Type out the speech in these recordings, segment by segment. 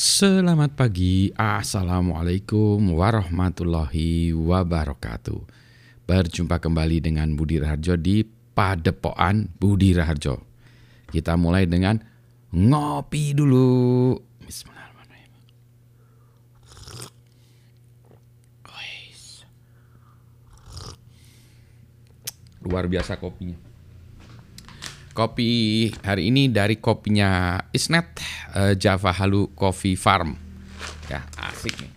Selamat pagi, Assalamualaikum warahmatullahi wabarakatuh. Berjumpa kembali dengan Budi Raharjo di Padepoan Budi Raharjo. Kita mulai dengan ngopi dulu. Bismillahirrahmanirrahim. Luar biasa kopinya Kopi hari ini dari kopinya Isnet uh, Java Halu Coffee Farm. Ya, asik nih.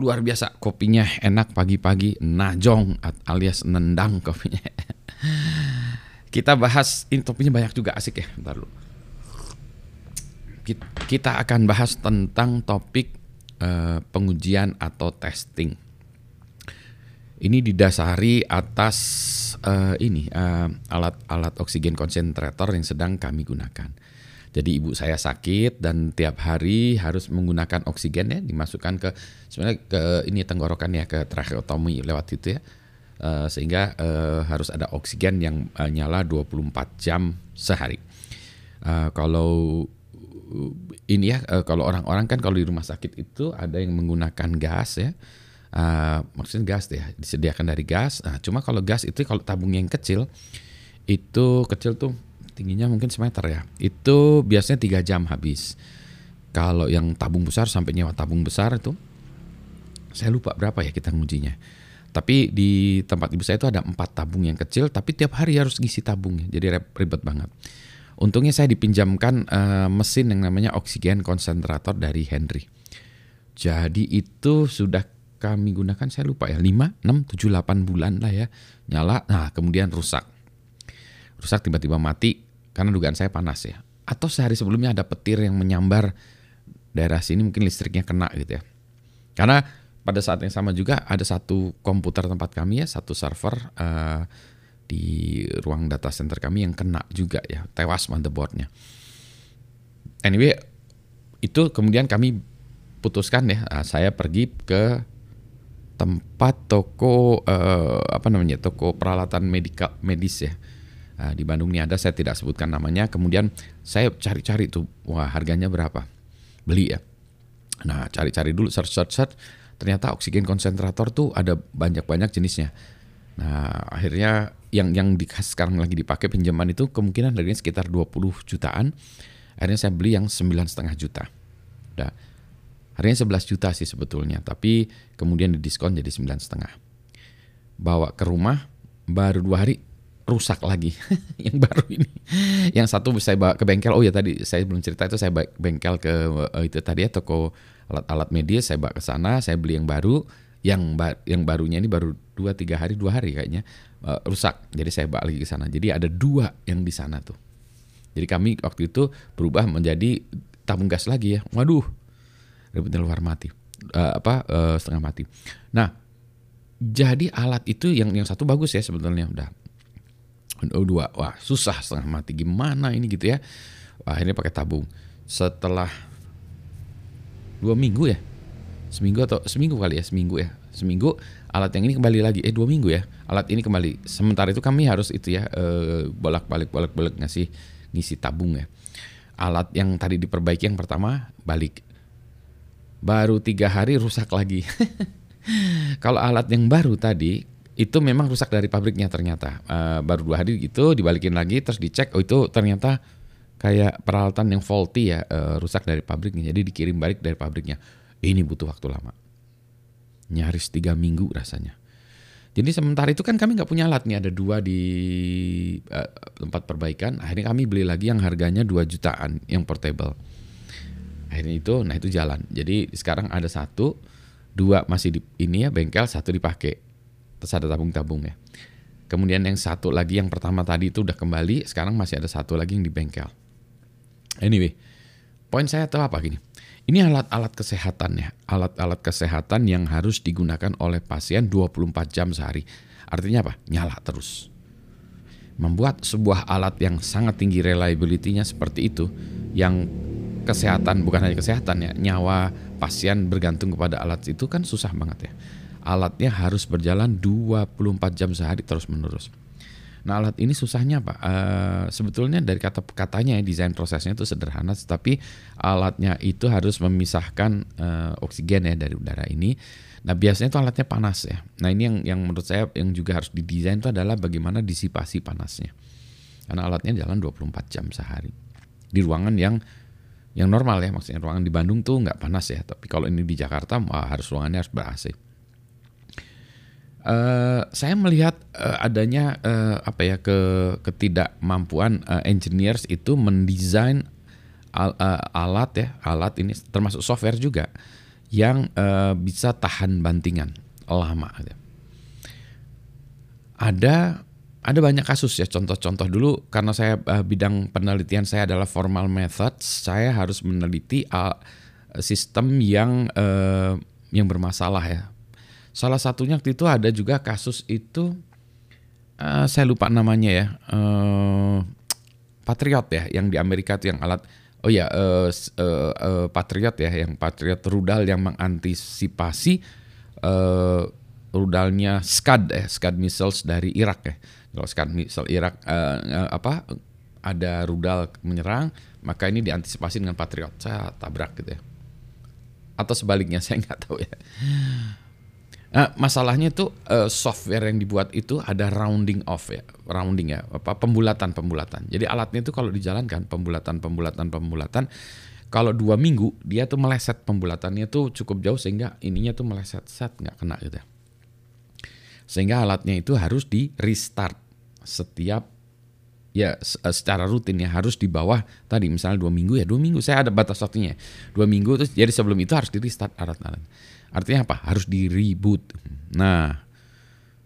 Luar biasa kopinya enak pagi-pagi najong alias nendang kopinya. Kita bahas ini topinya banyak juga asik ya. Bentar dulu. Kita akan bahas tentang topik uh, pengujian atau testing. Ini didasari atas uh, ini alat-alat uh, oksigen konsentrator yang sedang kami gunakan. Jadi ibu saya sakit dan tiap hari harus menggunakan oksigen ya dimasukkan ke sebenarnya ke ini tenggorokan ya ke tracheotomi lewat itu ya. Uh, sehingga uh, harus ada oksigen yang uh, nyala 24 jam sehari. Uh, kalau ini ya uh, kalau orang-orang kan kalau di rumah sakit itu ada yang menggunakan gas ya uh, maksudnya gas ya disediakan dari gas. Nah, cuma kalau gas itu kalau tabung yang kecil itu kecil tuh tingginya mungkin semeter ya. Itu biasanya tiga jam habis. Kalau yang tabung besar sampai nyewa tabung besar itu saya lupa berapa ya kita ngujinya. Tapi di tempat ibu saya itu ada empat tabung yang kecil, tapi tiap hari harus ngisi tabungnya, jadi ribet banget. Untungnya saya dipinjamkan uh, mesin yang namanya oksigen konsentrator dari Henry. Jadi itu sudah kami gunakan saya lupa ya 5, 6, 7, 8 bulan lah ya nyala nah kemudian rusak. Rusak tiba-tiba mati karena dugaan saya panas ya. Atau sehari sebelumnya ada petir yang menyambar daerah sini mungkin listriknya kena gitu ya. Karena pada saat yang sama juga ada satu komputer tempat kami ya satu server uh, di ruang data center kami yang kena juga ya tewas motherboardnya. Anyway itu kemudian kami putuskan ya saya pergi ke tempat toko uh, apa namanya toko peralatan medikal medis ya. Uh, di Bandung ini ada saya tidak sebutkan namanya. Kemudian saya cari-cari tuh wah harganya berapa? Beli ya. Nah cari-cari dulu search search search. Ternyata oksigen konsentrator tuh ada banyak-banyak jenisnya. Nah akhirnya yang yang di, sekarang lagi dipakai pinjaman itu kemungkinan harganya sekitar 20 jutaan. Akhirnya saya beli yang sembilan setengah juta. Udah Harganya 11 juta sih sebetulnya, tapi kemudian didiskon jadi sembilan setengah. Bawa ke rumah, baru dua hari rusak lagi yang baru ini. Yang satu saya bawa ke bengkel. Oh ya tadi saya belum cerita itu saya bawa bengkel ke uh, itu tadi ya toko alat-alat medis saya bawa ke sana, saya beli yang baru. Yang ba yang barunya ini baru dua tiga hari dua hari kayaknya uh, rusak. Jadi saya bawa lagi ke sana. Jadi ada dua yang di sana tuh. Jadi kami waktu itu berubah menjadi tabung gas lagi ya. Waduh, ribetnya luar mati. Uh, apa uh, setengah mati. Nah jadi alat itu yang yang satu bagus ya sebetulnya udah. Oh, dua. Wah susah setengah mati. Gimana ini gitu ya? Wah, akhirnya pakai tabung. Setelah dua minggu ya? Seminggu atau seminggu kali ya? Seminggu ya? Seminggu alat yang ini kembali lagi. Eh dua minggu ya? Alat ini kembali. Sementara itu kami harus itu ya eh, bolak balik bolak balik ngasih ngisi tabung ya. Alat yang tadi diperbaiki yang pertama balik baru tiga hari rusak lagi. Kalau alat yang baru tadi itu memang rusak dari pabriknya ternyata. Uh, baru dua hari gitu dibalikin lagi terus dicek oh itu ternyata kayak peralatan yang faulty ya uh, rusak dari pabriknya. Jadi dikirim balik dari pabriknya. Ini butuh waktu lama. Nyaris tiga minggu rasanya. Jadi sementara itu kan kami nggak punya alat nih ada dua di uh, tempat perbaikan. Akhirnya kami beli lagi yang harganya 2 jutaan yang portable akhirnya itu nah itu jalan. Jadi sekarang ada satu dua masih di ini ya bengkel satu dipakai. Terus ada tabung-tabung ya. Kemudian yang satu lagi yang pertama tadi itu udah kembali sekarang masih ada satu lagi yang di bengkel. Anyway poin saya tuh apa? Gini ini alat-alat kesehatan ya. Alat-alat kesehatan yang harus digunakan oleh pasien 24 jam sehari. Artinya apa? Nyala terus. Membuat sebuah alat yang sangat tinggi reliability-nya seperti itu yang kesehatan bukan hanya kesehatan ya nyawa pasien bergantung kepada alat itu kan susah banget ya alatnya harus berjalan 24 jam sehari terus menerus Nah alat ini susahnya apa? Uh, sebetulnya dari kata katanya ya, desain prosesnya itu sederhana, tapi alatnya itu harus memisahkan uh, oksigen ya dari udara ini. Nah biasanya itu alatnya panas ya. Nah ini yang yang menurut saya yang juga harus didesain itu adalah bagaimana disipasi panasnya. Karena alatnya jalan 24 jam sehari di ruangan yang yang normal ya maksudnya ruangan di Bandung tuh nggak panas ya tapi kalau ini di Jakarta wah, harus ruangannya harus ber. Uh, saya melihat uh, adanya uh, apa ya ke ketidakmampuan uh, engineers itu mendesain al, uh, alat ya alat ini termasuk software juga yang uh, bisa tahan bantingan lama. Gitu. Ada ada banyak kasus ya contoh-contoh dulu karena saya uh, bidang penelitian saya adalah formal method saya harus meneliti uh, sistem yang uh, yang bermasalah ya. Salah satunya waktu itu ada juga kasus itu uh, saya lupa namanya ya uh, Patriot ya yang di Amerika itu yang alat oh ya uh, uh, uh, Patriot ya yang Patriot rudal yang mengantisipasi uh, rudalnya Scud ya Scud missiles dari Irak ya kalau sekarang misal Irak uh, uh, apa ada rudal menyerang, maka ini diantisipasi dengan Patriot. Saya tabrak gitu ya. Atau sebaliknya saya nggak tahu ya. Nah, masalahnya itu uh, software yang dibuat itu ada rounding off ya, rounding ya, apa pembulatan pembulatan. Jadi alatnya itu kalau dijalankan pembulatan pembulatan pembulatan, kalau dua minggu dia tuh meleset pembulatannya tuh cukup jauh sehingga ininya tuh meleset set nggak kena gitu ya. Sehingga alatnya itu harus di restart. Setiap ya eh, secara rutin ya harus di bawah tadi. Misalnya dua minggu ya dua minggu. Saya ada batas waktunya. Dua minggu terus jadi sebelum itu harus di restart alat-alat. Artinya apa? Harus di reboot. Nah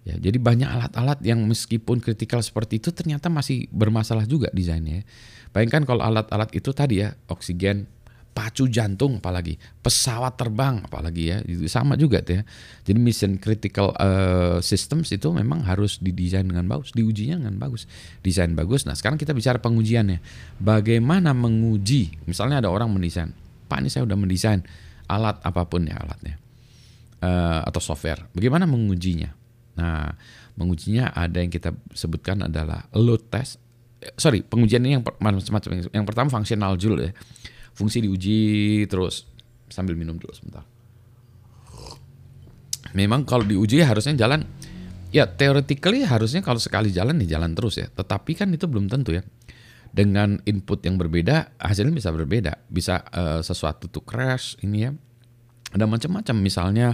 ya jadi banyak alat-alat yang meskipun kritikal seperti itu ternyata masih bermasalah juga desainnya bayangkan kalau alat-alat itu tadi ya oksigen pacu jantung apalagi. Pesawat terbang apalagi ya. Itu sama juga tuh ya. Jadi mission critical uh, systems itu memang harus didesain dengan bagus diujinya dengan bagus. Desain bagus. Nah sekarang kita bicara pengujiannya bagaimana menguji? Misalnya ada orang mendesain. Pak ini saya udah mendesain alat apa pun ya alatnya uh, atau software. Bagaimana mengujinya? Nah mengujinya ada yang kita sebutkan adalah load test. Eh, sorry pengujian ini yang macam-macam. Yang pertama functional dulu ya fungsi diuji terus sambil minum dulu sebentar. Memang kalau diuji harusnya jalan ya theoretically harusnya kalau sekali jalan ya jalan terus ya. Tetapi kan itu belum tentu ya. Dengan input yang berbeda hasilnya bisa berbeda. Bisa uh, sesuatu tuh crash ini ya. Ada macam-macam misalnya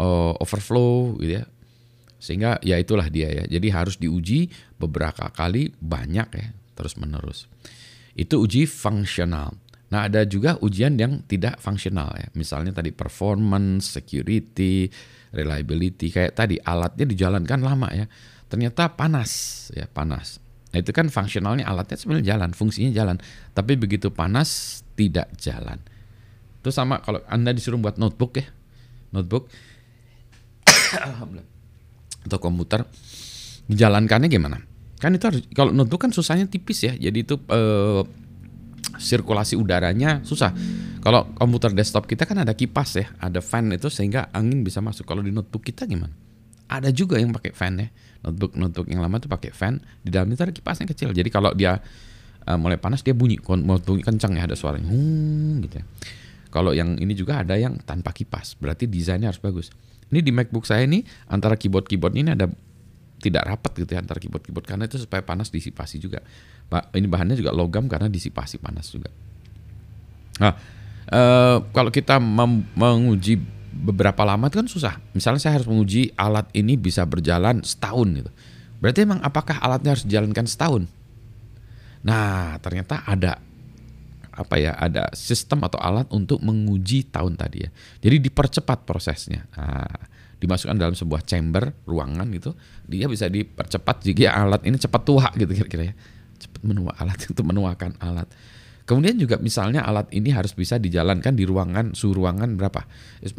uh, overflow gitu ya. Sehingga ya itulah dia ya. Jadi harus diuji beberapa kali banyak ya terus menerus. Itu uji fungsional. Nah, ada juga ujian yang tidak fungsional ya. Misalnya tadi performance, security, reliability kayak tadi alatnya dijalankan lama ya. Ternyata panas ya, panas. Nah, itu kan fungsionalnya alatnya sebenarnya jalan, fungsinya jalan. Tapi begitu panas tidak jalan. Itu sama kalau Anda disuruh buat notebook ya. Notebook atau komputer dijalankannya gimana? Kan itu harus kalau notebook kan susahnya tipis ya. Jadi itu eh, sirkulasi udaranya susah. Kalau komputer desktop kita kan ada kipas ya, ada fan itu sehingga angin bisa masuk. Kalau di notebook kita gimana? Ada juga yang pakai fan ya. Notebook notebook yang lama itu pakai fan, di dalam itu ada kipas yang kecil. Jadi kalau dia uh, mulai panas dia bunyi, bunyi kencang ya ada suaranya, hmm, gitu ya. Kalau yang ini juga ada yang tanpa kipas, berarti desainnya harus bagus. Ini di MacBook saya ini antara keyboard-keyboard ini ada tidak rapat gitu ya antara keyboard-keyboard karena itu supaya panas disipasi juga. Ini bahannya juga logam karena disipasi panas juga. Nah, e, kalau kita menguji beberapa lama itu kan susah. Misalnya saya harus menguji alat ini bisa berjalan setahun gitu. Berarti emang apakah alatnya harus dijalankan setahun? Nah, ternyata ada apa ya ada sistem atau alat untuk menguji tahun tadi ya. Jadi dipercepat prosesnya. Nah, dimasukkan dalam sebuah chamber ruangan gitu dia bisa dipercepat jika alat ini cepat tua gitu kira-kira ya. Cepat menua alat itu menuakan alat. Kemudian juga misalnya alat ini harus bisa dijalankan di ruangan suhu ruangan berapa?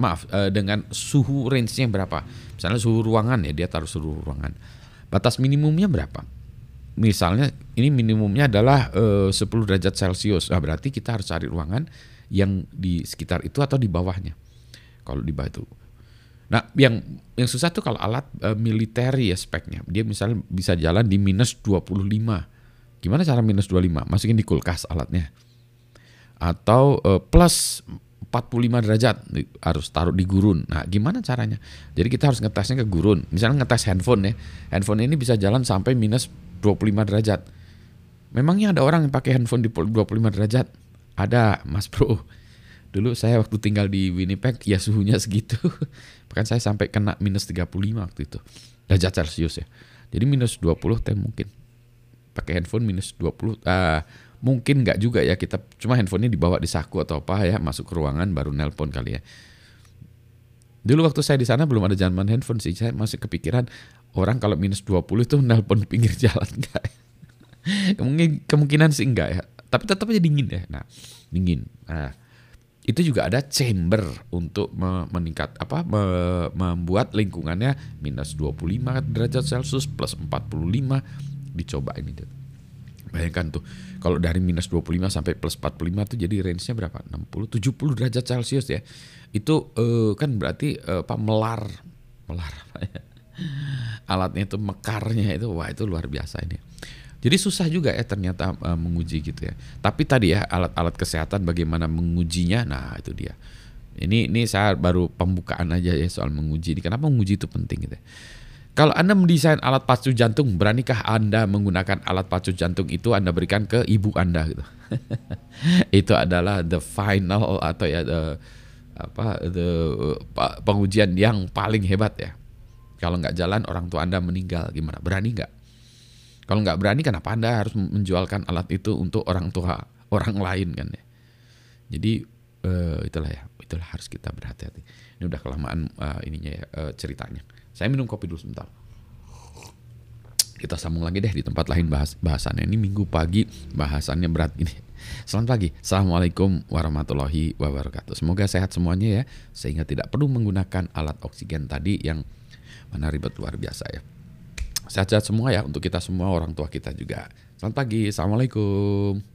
Maaf eh, dengan suhu range-nya berapa? Misalnya suhu ruangan ya dia taruh suhu ruangan. Batas minimumnya berapa? Misalnya ini minimumnya adalah eh, 10 derajat celcius. Nah, berarti kita harus cari ruangan yang di sekitar itu atau di bawahnya. Kalau di bawah itu Nah, yang yang susah tuh kalau alat uh, militer ya speknya. Dia misalnya bisa jalan di minus 25. Gimana cara minus 25? Masukin di kulkas alatnya. Atau uh, plus 45 derajat harus taruh di gurun. Nah, gimana caranya? Jadi kita harus ngetesnya ke gurun. Misalnya ngetes handphone ya. Handphone ini bisa jalan sampai minus 25 derajat. Memangnya ada orang yang pakai handphone di 25 derajat? Ada, Mas Bro. Dulu saya waktu tinggal di Winnipeg ya suhunya segitu. Bahkan saya sampai kena minus 35 waktu itu. Derajat Celcius ya. Jadi minus 20 teh mungkin. Pakai handphone minus 20. Uh, ah, mungkin nggak juga ya kita cuma handphonenya dibawa di saku atau apa ya masuk ke ruangan baru nelpon kali ya. Dulu waktu saya di sana belum ada zaman handphone sih. Saya masih kepikiran orang kalau minus 20 itu nelpon pinggir jalan enggak. Kemungkinan, kemungkinan sih enggak ya. Tapi tetap aja dingin ya. Nah, dingin. Nah, itu juga ada chamber untuk meningkat apa membuat lingkungannya minus 25 derajat Celcius plus 45 dicoba ini tuh. Bayangkan tuh kalau dari minus 25 sampai plus 45 tuh jadi range-nya berapa? 60 70 derajat Celcius ya. Itu uh, kan berarti uh, apa melar melar apa ya? Alatnya itu mekarnya itu wah itu luar biasa ini. Jadi susah juga ya ternyata uh, menguji gitu ya. Tapi tadi ya alat-alat kesehatan bagaimana mengujinya, nah itu dia. Ini ini saya baru pembukaan aja ya soal menguji. Ini kenapa menguji itu penting gitu ya. Kalau Anda mendesain alat pacu jantung, beranikah Anda menggunakan alat pacu jantung itu Anda berikan ke ibu Anda gitu. itu adalah the final atau ya the, apa the pengujian yang paling hebat ya. Kalau nggak jalan orang tua Anda meninggal gimana? Berani nggak? Kalau nggak berani kenapa Anda harus menjualkan alat itu untuk orang tua orang lain kan ya. Jadi uh, itulah ya, itulah harus kita berhati-hati. Ini udah kelamaan uh, ininya ya uh, ceritanya. Saya minum kopi dulu sebentar. Kita sambung lagi deh di tempat lain bahas bahasannya. Ini minggu pagi bahasannya berat ini. Selamat pagi. Assalamualaikum warahmatullahi wabarakatuh. Semoga sehat semuanya ya. Sehingga tidak perlu menggunakan alat oksigen tadi yang mana ribet luar biasa ya. Sehat-sehat semua ya untuk kita semua orang tua kita juga. Selamat pagi. Assalamualaikum.